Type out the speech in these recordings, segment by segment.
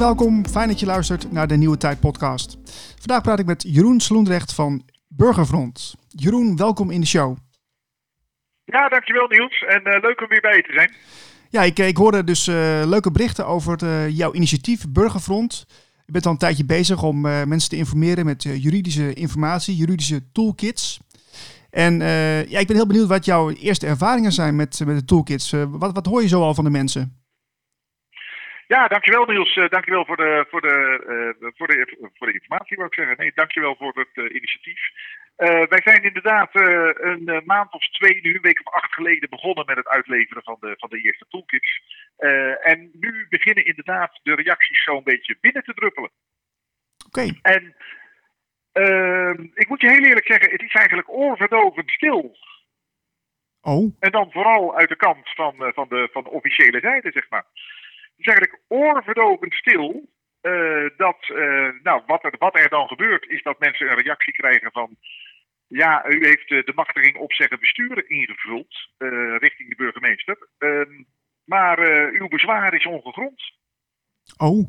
Welkom, fijn dat je luistert naar de Nieuwe Tijd podcast. Vandaag praat ik met Jeroen Sloendrecht van Burgerfront. Jeroen, welkom in de show. Ja, dankjewel Niels en uh, leuk om weer bij je te zijn. Ja, ik, ik hoorde dus uh, leuke berichten over jouw initiatief Burgerfront. Je bent al een tijdje bezig om mensen te informeren met juridische informatie, juridische toolkits. En ja, ik ben heel benieuwd wat jouw eerste ervaringen zijn met, met de toolkits. wat, wat hoor je zo al van de mensen? Ja, dankjewel Niels. Uh, dankjewel voor de, voor, de, uh, voor, de, voor de informatie, wou ik zeggen. Nee, dankjewel voor het uh, initiatief. wij zijn inderdaad een maand of twee, nu een week of acht geleden begonnen met het uitleveren van de, van de eerste toolkits. en nu beginnen inderdaad de reacties zo een beetje binnen te druppelen. Oké. Okay. En ehm, ik moet je heel eerlijk zeggen, het is eigenlijk oorverdovend stil. Oh. En dan vooral uit de kant van, van, de, van de officiële zijde, zeg maar is eigenlijk oorverdovend stil. Uh, dat, uh, nou, wat er, wat er dan gebeurt, is dat mensen een reactie krijgen van. Ja, u heeft de machtiging opzeggen besturen ingevuld uh, richting de burgemeester. Ehm, maar uw bezwaar is ongegrond. Oh.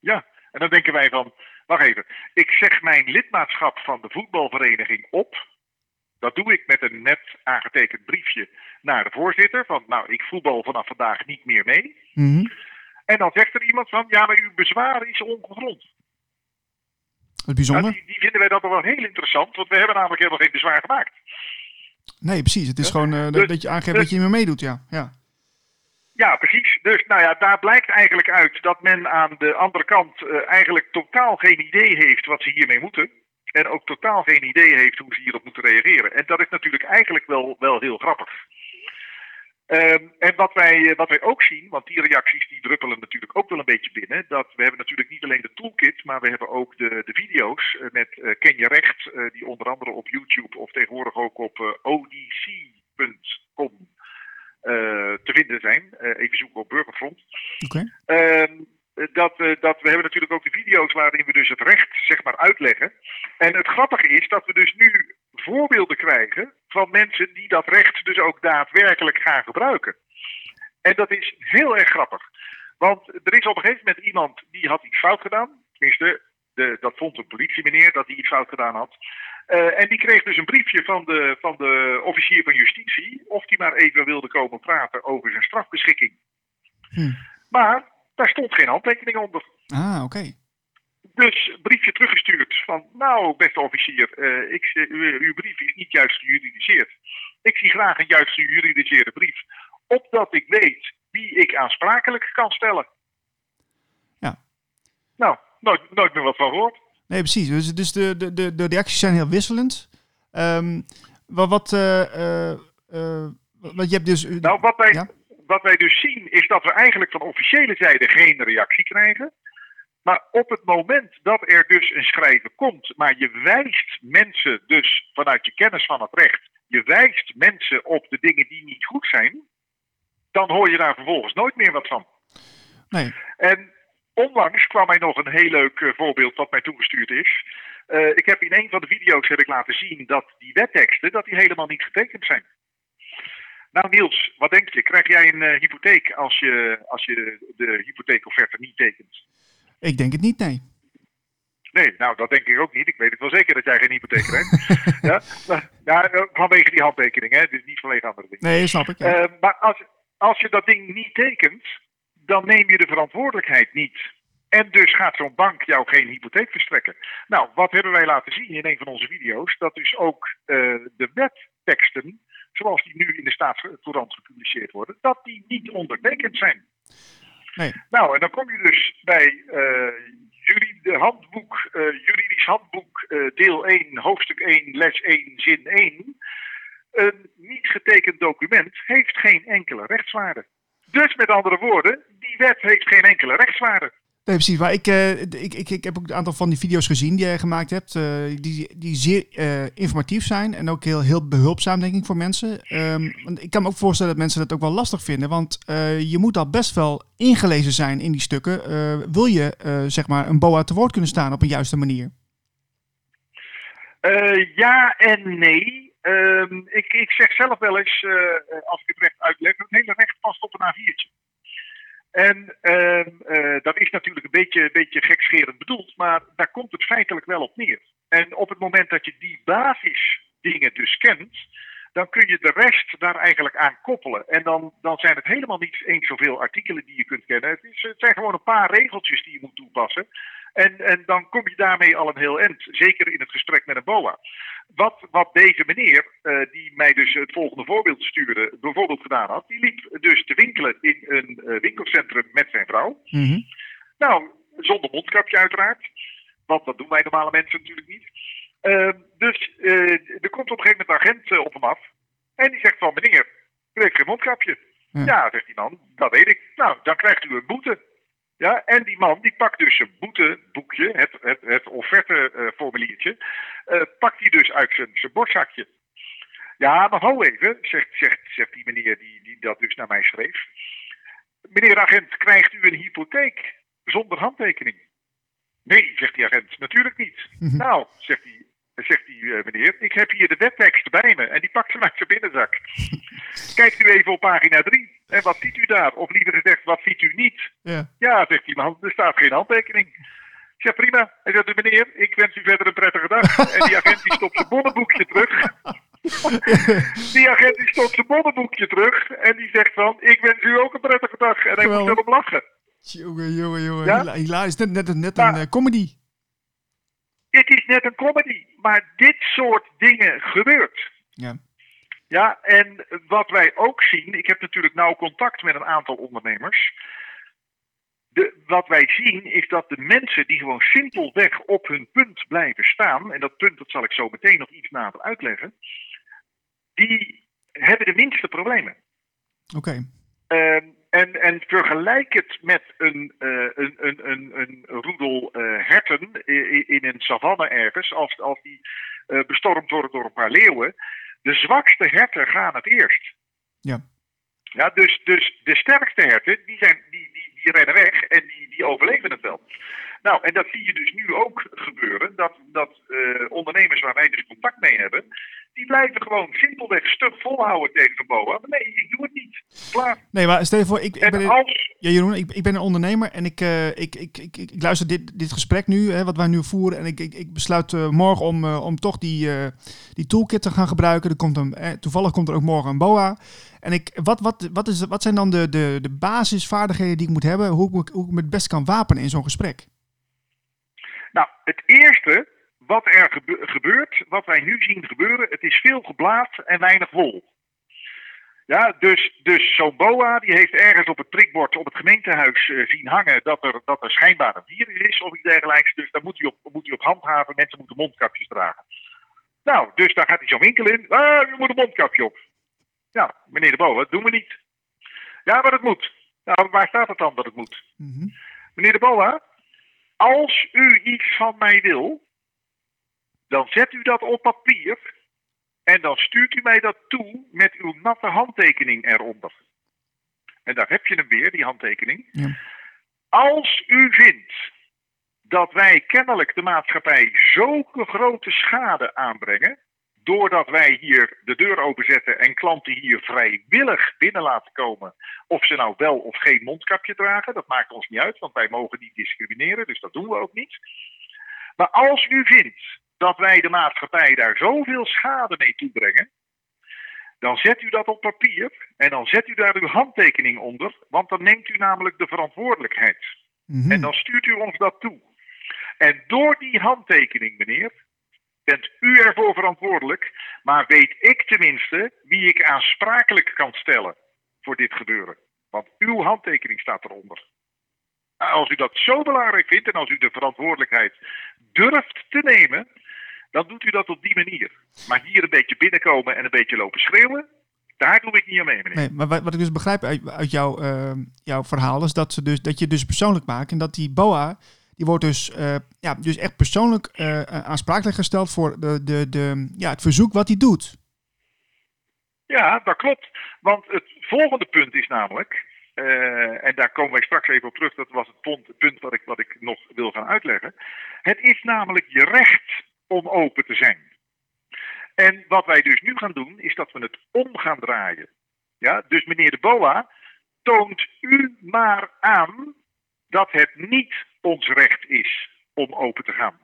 Ja, en dan denken wij van. Wacht even, ik zeg mijn lidmaatschap van de voetbalvereniging op. Dat doe ik met een net aangetekend briefje naar de voorzitter. Van nou, ik voetbal vanaf vandaag niet meer mee. Mm -hmm. En dan zegt er iemand van ja, maar uw bezwaar is ongegrond. Wat bijzonder. Nou, die, die, vinden wij dat wel heel interessant, want we hebben namelijk helemaal geen bezwaar gemaakt. Nee, precies. Het is ja. gewoon uh, dus, dat je aangeeft dus, dat je niet meer meedoet, ja. ja. Ja, precies. Dus nou ja, daar blijkt eigenlijk uit dat men aan de andere kant uh, eigenlijk totaal geen idee heeft wat ze hiermee moeten. En ook totaal geen idee heeft hoe ze hierop moeten reageren. En dat is natuurlijk eigenlijk wel, wel heel grappig. Um, en wat wij, wat wij ook zien, want die reacties die druppelen natuurlijk ook wel een beetje binnen. Dat we hebben natuurlijk niet alleen de toolkit, maar we hebben ook de, de video's uh, met uh, Ken je recht, uh, die onder andere op YouTube of tegenwoordig ook op odc.com te vinden zijn. even zoeken op Burgerfront. Oké. Okay. Um, dat, uh, dat we hebben natuurlijk ook de video's waarin we dus het recht zeg maar uitleggen. En het grappige is dat we dus nu voorbeelden krijgen van mensen die dat recht dus ook daadwerkelijk gaan gebruiken. En dat is heel erg grappig. Want er is op een gegeven moment iemand die had iets fout gedaan. Tenminste, de, dat vond een politiemeneer dat hij iets fout gedaan had. Uh, en die kreeg dus een briefje van de, van de officier van justitie. Of die maar even wilde komen praten over zijn strafbeschikking. Hm. Maar daar stond geen handtekening onder. Ah, oké. Okay. Dus briefje teruggestuurd van, nou beste officier, uh, ik, uh, uw brief is niet juist gejuridiseerd. Ik zie graag een juist gejuridiseerde brief, opdat ik weet wie ik aansprakelijk kan stellen. Ja. Nou, nooit, nooit meer wat van gehoord. Nee, precies. Dus, dus de, de, de, de reacties zijn heel wisselend. Um, wat, wat, uh, wat je hebt dus... Nou, wat wij, ja? Wat wij dus zien is dat we eigenlijk van officiële zijde geen reactie krijgen. Maar op het moment dat er dus een schrijven komt, maar je wijst mensen dus vanuit je kennis van het recht, je wijst mensen op de dingen die niet goed zijn, dan hoor je daar vervolgens nooit meer wat van. Nee. En onlangs kwam mij nog een heel leuk uh, voorbeeld wat mij toegestuurd is. Uh, ik heb in een van de video's heb ik laten zien dat die wetteksten dat die helemaal niet getekend zijn. Nou Niels, wat denk je? Krijg jij een uh, hypotheek als je, als je de, de hypotheekofferte niet tekent? Ik denk het niet, nee. Nee, nou dat denk ik ook niet. Ik weet het wel zeker dat jij geen hypotheek krijgt. ja? Nou, vanwege die handtekening, hè? dus niet vanwege andere dingen. Nee, snap ik. Ja. Uh, maar als, als je dat ding niet tekent, dan neem je de verantwoordelijkheid niet. En dus gaat zo'n bank jou geen hypotheek verstrekken. Nou, wat hebben wij laten zien in een van onze video's? Dat dus ook uh, de wetteksten, zoals die nu in de staatscourant gepubliceerd worden, dat die niet ondertekend zijn. Nee. Nou, en dan kom je dus bij jurid, handboek, uh, juridisch handboek, uh, deel 1, hoofdstuk 1, les 1, zin 1. Een niet getekend document heeft geen enkele rechtswaarde. Dus met andere woorden, die wet heeft geen enkele rechtswaarde. Nee, precies. Maar ik, uh, ik, ik, ik heb ook een aantal van die video's gezien die jij gemaakt hebt. Uh, die, die zeer uh, informatief zijn en ook heel, heel behulpzaam, denk ik, voor mensen. Want ik kan me ook voorstellen dat mensen dat ook wel lastig vinden. Want je moet al best wel ingelezen zijn in die stukken. wil je, zeg maar, een BOA te woord kunnen staan op een juiste manier? ja en nee. Um, ik, ik zeg zelf wel eens, als ik het recht uitleg, het hele recht past op een A4'tje. En ehm, eh, dat is natuurlijk een beetje, beetje gekscherend bedoeld, maar daar komt het feitelijk wel op neer. En op het moment dat je die basisdingen dus kent, dan kun je de rest daar eigenlijk aan koppelen. En dan, dan zijn het helemaal niet eens zoveel artikelen die je kunt kennen. Het, is, het zijn gewoon een paar regeltjes die je moet toepassen. En, en dan kom je daarmee al een heel eind, zeker in het gesprek met een BOA. Wat, wat deze meneer, uh, die mij dus het volgende voorbeeld stuurde, bijvoorbeeld gedaan had, die liep dus te winkelen in een uh, winkelcentrum met zijn vrouw. Mm -hmm. Nou, zonder mondkapje uiteraard. Want dat doen wij normale mensen natuurlijk niet. Uh, dus er komt op een gegeven moment een agent op hem af. En die zegt van, meneer, u heeft geen mondkapje. Ja. ja, zegt die man, dat weet ik. Nou, dan krijgt u een boete. Ja, en die man die pakt dus zijn boeteboekje, het, het, het offerteformuliertje, uh, pakt hij dus uit zijn, zijn borstzakje. Ja, maar ho even, zegt, zegt, zegt die meneer die, die dat dus naar mij schreef. Meneer agent, krijgt u een hypotheek zonder handtekening? Nee, zegt die agent, natuurlijk niet. Nou, zegt die, zegt die uh, meneer, ik heb hier de wettekst bij me en die pakt ze uit zijn binnenzak. Kijkt u even op pagina 3. En wat ziet u daar? Of liever gezegd, wat ziet u niet? Ja, ja zegt die man, er staat geen handtekening. Ik zeg prima. Hij zegt, meneer, ik wens u verder een prettige dag. en die agent die stopt zijn bonnenboekje terug. die agent die stopt zijn bonnenboekje terug. En die zegt van, ik wens u ook een prettige dag. En hij moet erop lachen. Jongen, jongen, jongen. Ja? Hilarisch. Net, net, net maar, een uh, comedy. Het is net een comedy. Maar dit soort dingen gebeurt. Ja. Ja, en wat wij ook zien, ik heb natuurlijk nauw contact met een aantal ondernemers. De, wat wij zien is dat de mensen die gewoon simpelweg op hun punt blijven staan, en dat punt dat zal ik zo meteen nog iets nader uitleggen, die hebben de minste problemen. Oké. Okay. Uh, en, en vergelijk het met een, uh, een, een, een, een roedel uh, herten in, in, een savanne ergens, als, als die uh, bestormd worden door een paar leeuwen. De zwakste herten gaan het eerst. Ja. Ja, dus, dus de sterkste herten, die, zijn, die, die, die rennen weg en die, die overleven het wel. Nou, en dat zie je dus nu ook gebeuren, dat, dat uh, ondernemers waar wij dus contact mee hebben, die blijven gewoon simpelweg stuk volhouden tegen BOA. Nee, ik doe het niet. Klaar. Nee, maar stel je voor, ik, ik ben, als... ja, Jeroen, ik, ik ben een ondernemer en ik, uh, ik, ik, ik, ik, luister dit, dit gesprek nu, hè, wat wij nu voeren, en ik, ik, ik besluit uh, morgen om, om toch die, die toolkit te gaan gebruiken. Er komt een, toevallig komt er ook morgen een BOA. En ik, wat, wat, wat, is, wat zijn dan de, de, de basisvaardigheden die ik moet hebben, hoe ik, hoe ik me het best kan wapenen in zo'n gesprek? Nou, het eerste wat er gebe gebeurt, wat wij nu zien gebeuren, het is veel geblaad en weinig wol. Ja, dus, dus zo'n boa die heeft ergens op het prikbord op het gemeentehuis uh, zien hangen dat er, dat er schijnbaar een virus is of iets dergelijks. Dus daar moet hij op, moet hij op handhaven. Mensen moeten mondkapjes dragen. Nou, dus daar gaat hij zo'n winkel in. Ah, u moet een mondkapje op. Ja, meneer de boa, doen we niet. Ja, maar het moet. Nou, waar staat het dan dat het moet? Mm -hmm. Meneer de boa, als u iets van mij wil, dan zet u dat op papier en dan stuurt u mij dat toe met uw natte handtekening eronder. En daar heb je hem weer, die handtekening. Ja. Als u vindt dat wij kennelijk de maatschappij zulke grote schade aanbrengen, doordat wij hier de deur openzetten en klanten hier vrijwillig binnen laten komen, of ze nou wel of geen mondkapje dragen, dat maakt ons niet uit, want wij mogen niet discrimineren, dus dat doen we ook niet. Maar als u vindt dat wij de maatschappij daar zoveel schade mee toebrengen, dan zet u dat op papier en dan zet u daar uw handtekening onder, want dan neemt u namelijk de verantwoordelijkheid. Mhm. En dan stuurt u ons dat toe. En door die handtekening, meneer, bent u ervoor verantwoordelijk, maar weet ik tenminste wie ik aansprakelijk kan stellen voor dit gebeuren. Want uw handtekening staat eronder. Als u dat zo belangrijk vindt en als u de verantwoordelijkheid durft te nemen, dan doet u dat op die manier. Maar hier een beetje binnenkomen en een beetje lopen schreeuwen, daar doe ik niet aan mee, meneer. Nee, maar wat, ik dus begrijp uit, uit jouw, uh, jouw verhaal is dat, ze dus, dat je dus persoonlijk maakt en dat die BOA, die wordt dus, uh, ja, dus echt persoonlijk uh, aansprakelijk gesteld voor de, de, de, ja, het verzoek wat hij doet. Ja, dat klopt. Want het volgende punt is namelijk, en daar komen wij straks even op terug, dat was het punt, punt wat, ik, wat ik nog wil gaan uitleggen. Het is namelijk je recht om open te zijn. En wat wij dus nu gaan doen, is dat we het om gaan draaien. Ja, dus meneer de Boa, toont u maar aan dat het niet ons recht is om open te gaan.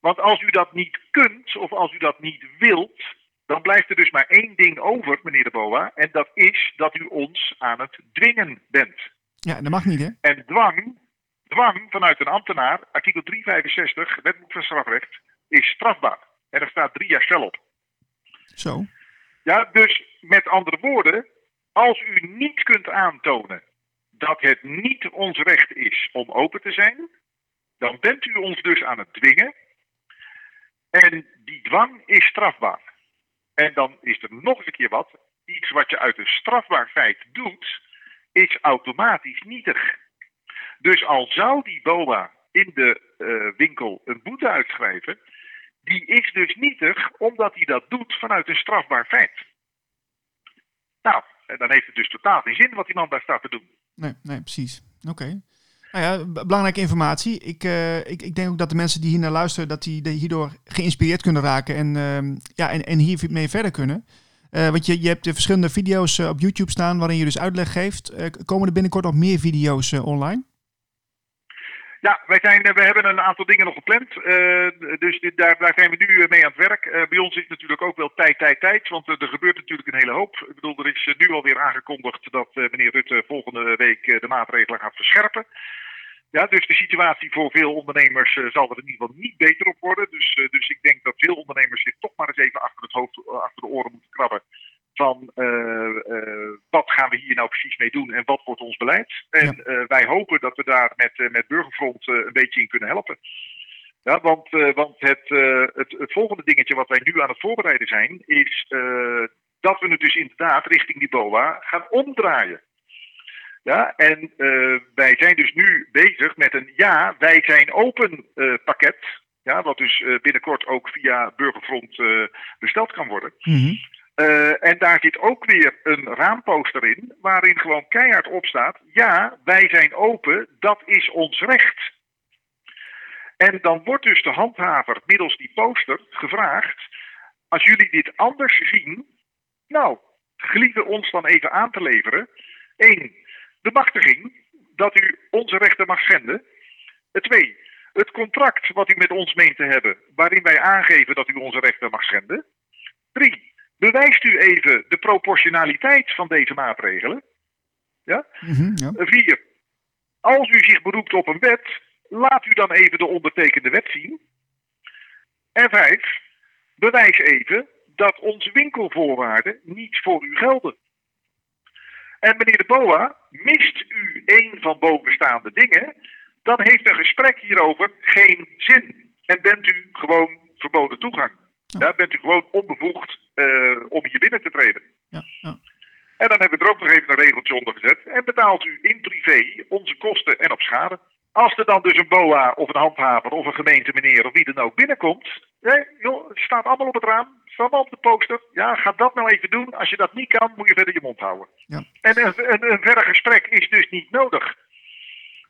Want als u dat niet kunt of als u dat niet wilt, dan blijft er dus maar één ding over, meneer de Boa, en dat is dat u ons aan het dwingen bent. Ja, dat mag niet, hè? En dwang, dwang vanuit een ambtenaar, artikel 365, wetboek van strafrecht, is strafbaar. En er staat drie jaar cel op. Zo. Ja, dus met andere woorden, als u niet kunt aantonen dat het niet ons recht is om open te zijn, dan bent u ons dus aan het dwingen. En die dwang is strafbaar. En dan is er nog eens een keer wat. Iets wat je uit een strafbaar feit doet, is automatisch nietig. Dus al zou die BOA in de uh, winkel een boete uitschrijven, die is dus nietig omdat hij dat doet vanuit een strafbaar feit. Nou, dan heeft het dus totaal geen zin wat die man daar staat te doen. Nee, nee precies. Oké. Nou ja, belangrijke informatie. Ik, uh, ik, ik denk ook dat de mensen die hier naar luisteren, dat die hierdoor geïnspireerd kunnen raken en, uh, ja, en, en hiermee verder kunnen. Uh, want je, je hebt de verschillende video's op YouTube staan waarin je dus uitleg geeft. komen er binnenkort nog meer video's online? Ja, wij, zijn, we hebben een aantal dingen nog gepland. dus dit, daar, daar, zijn we nu mee aan het werk. bij ons is natuurlijk ook wel tijd, tijd, tijd. Want er gebeurt natuurlijk een hele hoop. Ik bedoel, er is nu alweer aangekondigd dat meneer Rutte volgende week de maatregelen gaat verscherpen. Ja, dus de situatie voor veel ondernemers zal er in ieder geval niet beter op worden. Dus, dus ik denk dat veel ondernemers zich toch maar eens even achter het hoofd, achter de oren moeten krabben. Van wat gaan we hier nou precies mee doen en wat wordt ons beleid? En ja. wij hopen dat we daar met, met Burgerfront een beetje in kunnen helpen. Ja, want, want het, het, het, volgende dingetje wat wij nu aan het voorbereiden zijn, is dat we het dus inderdaad richting die BOA gaan omdraaien. Ja, en uh, wij zijn dus nu bezig met een ja, wij zijn open uh, pakket. Ja, wat dus uh, binnenkort ook via Burgerfront besteld kan worden. Mm -hmm. En daar zit ook weer een raamposter in, waarin gewoon keihard op staat: ja, wij zijn open, dat is ons recht. En dan wordt dus de handhaver middels die poster gevraagd: als jullie dit anders zien, nou, gelieve ons dan even aan te leveren. Eén, de machtiging dat u onze rechten mag schenden. Twee, het contract wat u met ons meent te hebben, waarin wij aangeven dat u onze rechten mag schenden. Drie, bewijst u even de proportionaliteit van deze maatregelen. Ja? Mm -hmm, ja. Vier, als u zich beroept op een wet, laat u dan even de ondertekende wet zien. En vijf, bewijs even dat onze winkelvoorwaarden niet voor u gelden. En meneer de Boa, mist u een van bovenstaande dingen, dan heeft een gesprek hierover geen zin. En bent u gewoon verboden toegang. Ja, bent u gewoon onbevoegd om hier binnen te treden. Ja, ja. En dan hebben we er ook nog even een regeltje onder gezet. En betaalt u in privé onze kosten en op schade. Als er dan dus een BOA of een handhaver of een gemeente meneer of wie dan ook binnenkomt. Joh, het staat allemaal op het raam van op de poster. Ja, ga dat nou even doen. Als je dat niet kan, moet je verder je mond houden. Ja. En een, een, een verder gesprek is dus niet nodig.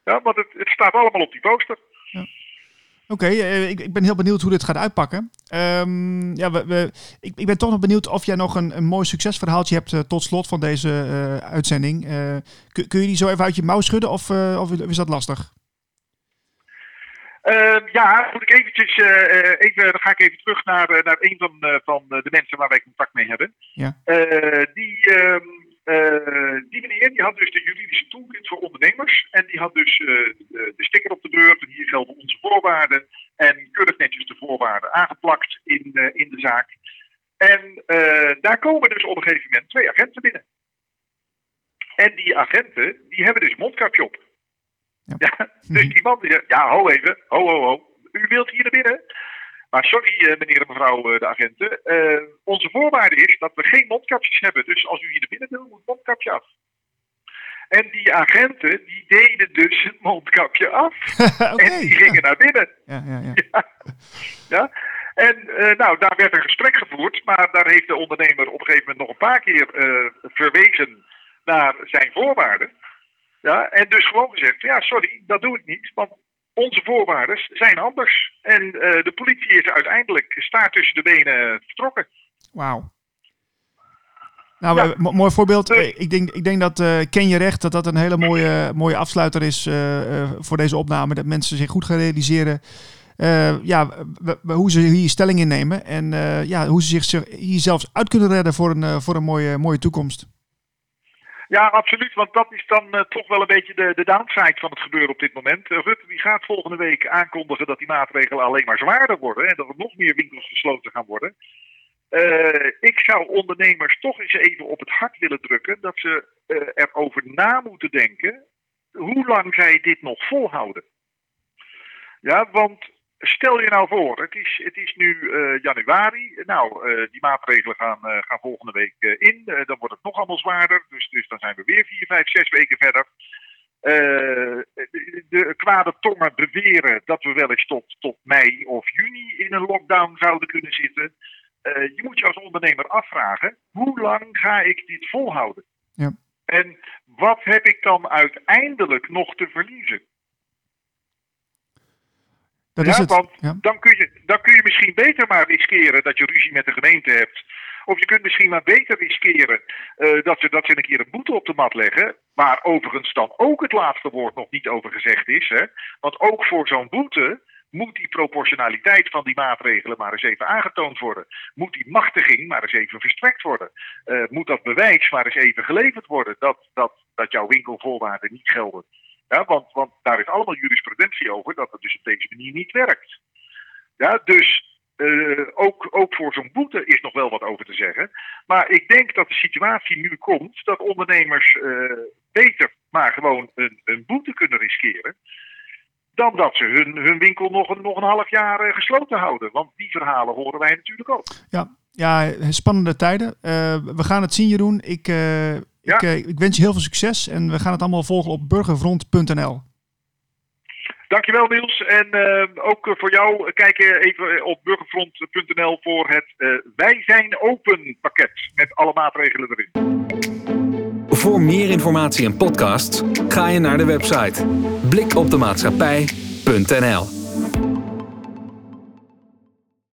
Ja, want het, het staat allemaal op die poster. Ja. Oké, okay, uh, ik, ik, ben heel benieuwd hoe dit gaat uitpakken. Um, ja, we, we, ik, ik, ben toch nog benieuwd of jij nog een, een mooi succesverhaaltje hebt uh, tot slot van deze uh, uitzending. kun, kun, je die zo even uit je mouw schudden of, of is dat lastig? Uh, ja, moet ik eventjes, even, dan ga ik even terug naar, naar een van, van de mensen waar wij contact mee hebben. Ja. die, ehm, die meneer die had dus de juridische toolkit voor ondernemers. En die had dus de sticker op de deur. En hier gelden onze voorwaarden. En keurig netjes de voorwaarden aangeplakt in, in de zaak. En daar komen dus op een gegeven moment twee agenten binnen. En die agenten, die hebben dus mondkapje op. Ja. ja. dus die man die zegt, ja, ho even, ho, ho, ho. U wilt hier naar binnen? Maar sorry, eh, meneer en mevrouw eh, de agenten. Onze voorwaarde is dat we geen mondkapjes hebben. Dus als u hier naar binnen wil, moet het mondkapje af. En die agenten, die deden dus het mondkapje af. okay. En die gingen naar binnen. Ja, ja, ja. ja. En uh, nou, daar werd een gesprek gevoerd. Maar daar heeft de ondernemer op een gegeven moment nog een paar keer verwezen naar zijn voorwaarden. Ja, en dus gewoon gezegd, ja, sorry, dat doe ik niet, want onze voorwaarden zijn anders. En uh, de politie is uiteindelijk staart tussen de benen vertrokken. Wauw. Nou, Ja. eh, mo- mooi voorbeeld. Eh, ik, denk, ik denk dat eh, Ken je recht, dat dat een hele mooie, mooie afsluiter is voor deze opname. Dat mensen zich goed gaan realiseren ja, hoe ze hier stelling innemen. En ja, hoe ze zich hier zelfs uit kunnen redden voor een, voor een mooie, mooie toekomst. Ja, absoluut. Want dat is dan toch wel een beetje de, de downside van het gebeuren op dit moment. Rutte die gaat volgende week aankondigen dat die maatregelen alleen maar zwaarder worden. En dat er nog meer winkels gesloten gaan worden. Eh, ik zou ondernemers toch eens even op het hart willen drukken dat ze eh, erover na moeten denken hoe lang zij dit nog volhouden. Ja, want stel je nou voor, het is, het is nu eh, januari. Nou, die maatregelen gaan, gaan volgende week in. Dan wordt het nog allemaal zwaarder. Dus, dus dan zijn we weer vier, vijf, zes weken verder. De, de kwade tongen beweren dat we wel eens tot, tot mei of juni in een lockdown zouden kunnen zitten. Eh, je moet je als ondernemer afvragen: hoe lang ga ik dit volhouden? Ja. En wat heb ik dan uiteindelijk nog te verliezen? Dat Ja, is het. want Ja. dan, kun je, dan kun je misschien beter maar riskeren dat je ruzie met de gemeente hebt. Of je kunt misschien maar beter riskeren eh, dat, ze, dat ze een keer een boete op de mat leggen. Waar overigens dan ook het laatste woord nog niet over gezegd is. Hè? Want ook voor zo'n boete moet die proportionaliteit van die maatregelen maar eens even aangetoond worden. Moet die machtiging maar eens even verstrekt worden. Eh, moet dat bewijs maar eens even geleverd worden dat, dat, dat jouw winkelvoorwaarden niet gelden. Ja, want, want daar is allemaal jurisprudentie over dat het dus op deze manier niet werkt. Ja, dus eh, ook, ook voor zo'n boete is nog wel wat over te zeggen. Maar ik denk dat de situatie nu komt dat ondernemers eh, beter maar gewoon een, een boete kunnen riskeren. Dan dat ze hun, hun winkel nog een, nog een half jaar eh, gesloten houden. Want die verhalen horen wij natuurlijk ook. Ja, ja, spannende tijden. Eh, we gaan het zien, Jeroen. Ik, eh, Ja. ik, ik wens je heel veel succes en we gaan het allemaal volgen op burgerfront.nl. Dankjewel Niels. En ook voor jou, kijk even op burgerfront.nl voor het Wij zijn open pakket. Met alle maatregelen erin. Voor meer informatie en podcasts ga je naar de website blikopdemaatschappij.nl.